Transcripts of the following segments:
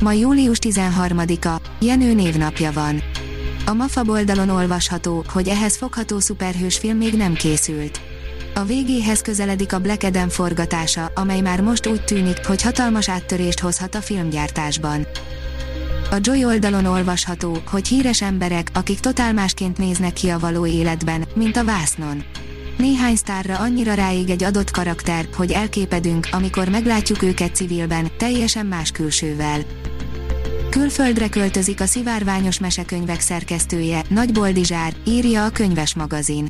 Ma július 13-a, Jenő névnapja van. A MAFA oldalon olvasható, hogy ehhez fogható szuperhős film még nem készült. A végéhez közeledik a Black Adam forgatása, amely már most úgy tűnik, hogy hatalmas áttörést hozhat a filmgyártásban. A Joy oldalon olvasható, hogy híres emberek, akik totál másként néznek ki a való életben, mint a vásznon. Néhány sztárra annyira ráég egy adott karakter, hogy elképedünk, amikor meglátjuk őket civilben, teljesen más külsővel. Külföldre költözik a szivárványos mesekönyvek szerkesztője, Nagy Boldizsár, írja a könyves magazin.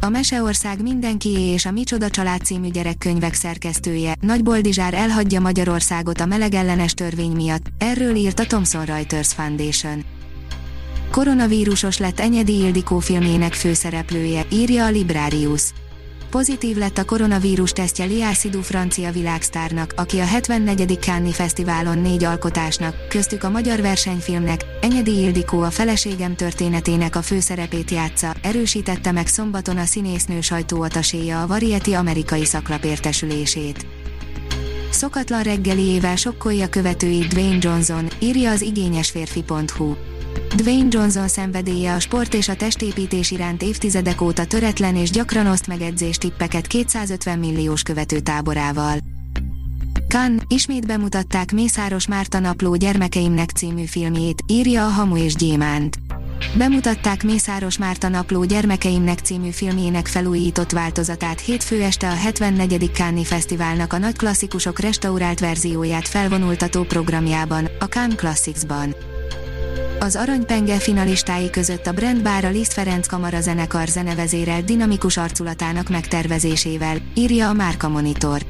A Meseország mindenkié és a Micsoda család című gyerekkönyvek szerkesztője, Nagy Boldizsár elhagyja Magyarországot a melegellenes törvény miatt, erről írt a Thomson Reuters Foundation. Koronavírusos lett Enyedi Ildikó filmjének főszereplője, írja a Librarius. Pozitív lett a koronavírus tesztje Liászidú francia világsztárnak, aki a 74. Cannes Fesztiválon négy alkotásnak, köztük a magyar versenyfilmnek, Enyedi Ildikó a feleségem történetének a főszerepét játsza, erősítette meg szombaton a színésznő sajtóataséja a Variety amerikai szaklapértesülését. Szokatlan reggeliével sokkolja követőit Dwayne Johnson, írja az igényesférfi.hu. Dwayne Johnson szenvedélye a sport és a testépítés iránt évtizedek óta töretlen és gyakran oszt meg edzéstippeket 250 milliós követő táborával. Kan, ismét bemutatták Mészáros Márta napló gyermekeimnek című filmjét, írja a Hamu és Gyémánt. Bemutatták Mészáros Márta napló gyermekeimnek című filmjének felújított változatát hétfő este a 74. Cannes Fesztiválnak a nagy klasszikusok restaurált verzióját felvonultató programjában, a Cannes Classics-ban. Az aranypenge finalistái között a Brand Bar a Liszt Ferenc Kamara zenekar zenevezérel dinamikus arculatának megtervezésével, írja a Márka Monitor.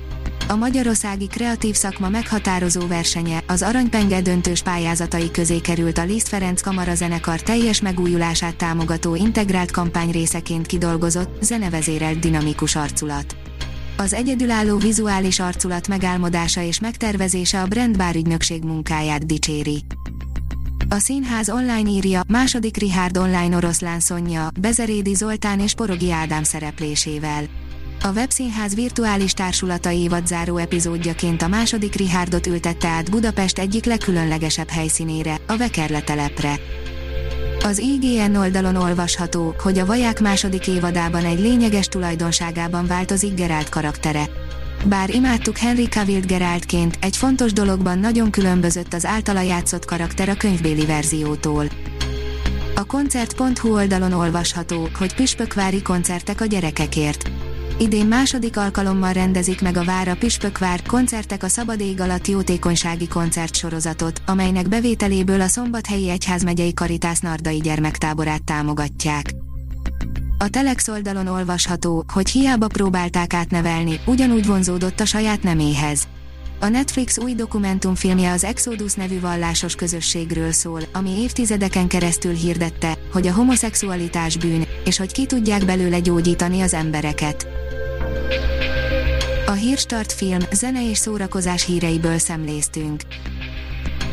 A magyarországi kreatív szakma meghatározó versenye, az aranypenge döntős pályázatai közé került a Liszt Ferenc Kamara zenekar teljes megújulását támogató integrált kampány részeként kidolgozott, zenevezérelt dinamikus arculat. Az egyedülálló vizuális arculat megálmodása és megtervezése a Brand Bar ügynökség munkáját dicséri. A színház online írja, második Richard online oroszlán Szonya, Bezerédi Zoltán és Porogi Ádám szereplésével. A webszínház virtuális társulata évadzáró epizódjaként a második Richardot ültette át Budapest egyik legkülönlegesebb helyszínére, a Vekerle telepre. Az IGN oldalon olvasható, hogy a Vaják második évadában egy lényeges tulajdonságában változik Gerált karaktere. Bár imádtuk Henry Cavill Geraltként, egy fontos dologban nagyon különbözött az általa játszott karakter a könyvbéli verziótól. A koncert.hu oldalon olvasható, hogy püspökvári koncertek a gyerekekért. Idén második alkalommal rendezik meg a Vára Püspökvár koncertek a Szabad ég alatt jótékonysági koncertsorozatot, amelynek bevételéből a Szombathelyi Egyházmegyei Karitász Nardai gyermektáborát támogatják. A Telex oldalon olvasható, hogy hiába próbálták átnevelni, ugyanúgy vonzódott a saját neméhez. A Netflix új dokumentumfilmje az Exodus nevű vallásos közösségről szól, ami évtizedeken keresztül hirdette, hogy a homoszexualitás bűn, és hogy ki tudják belőle gyógyítani az embereket. A Hírstart film, zene és szórakozás híreiből szemléztünk.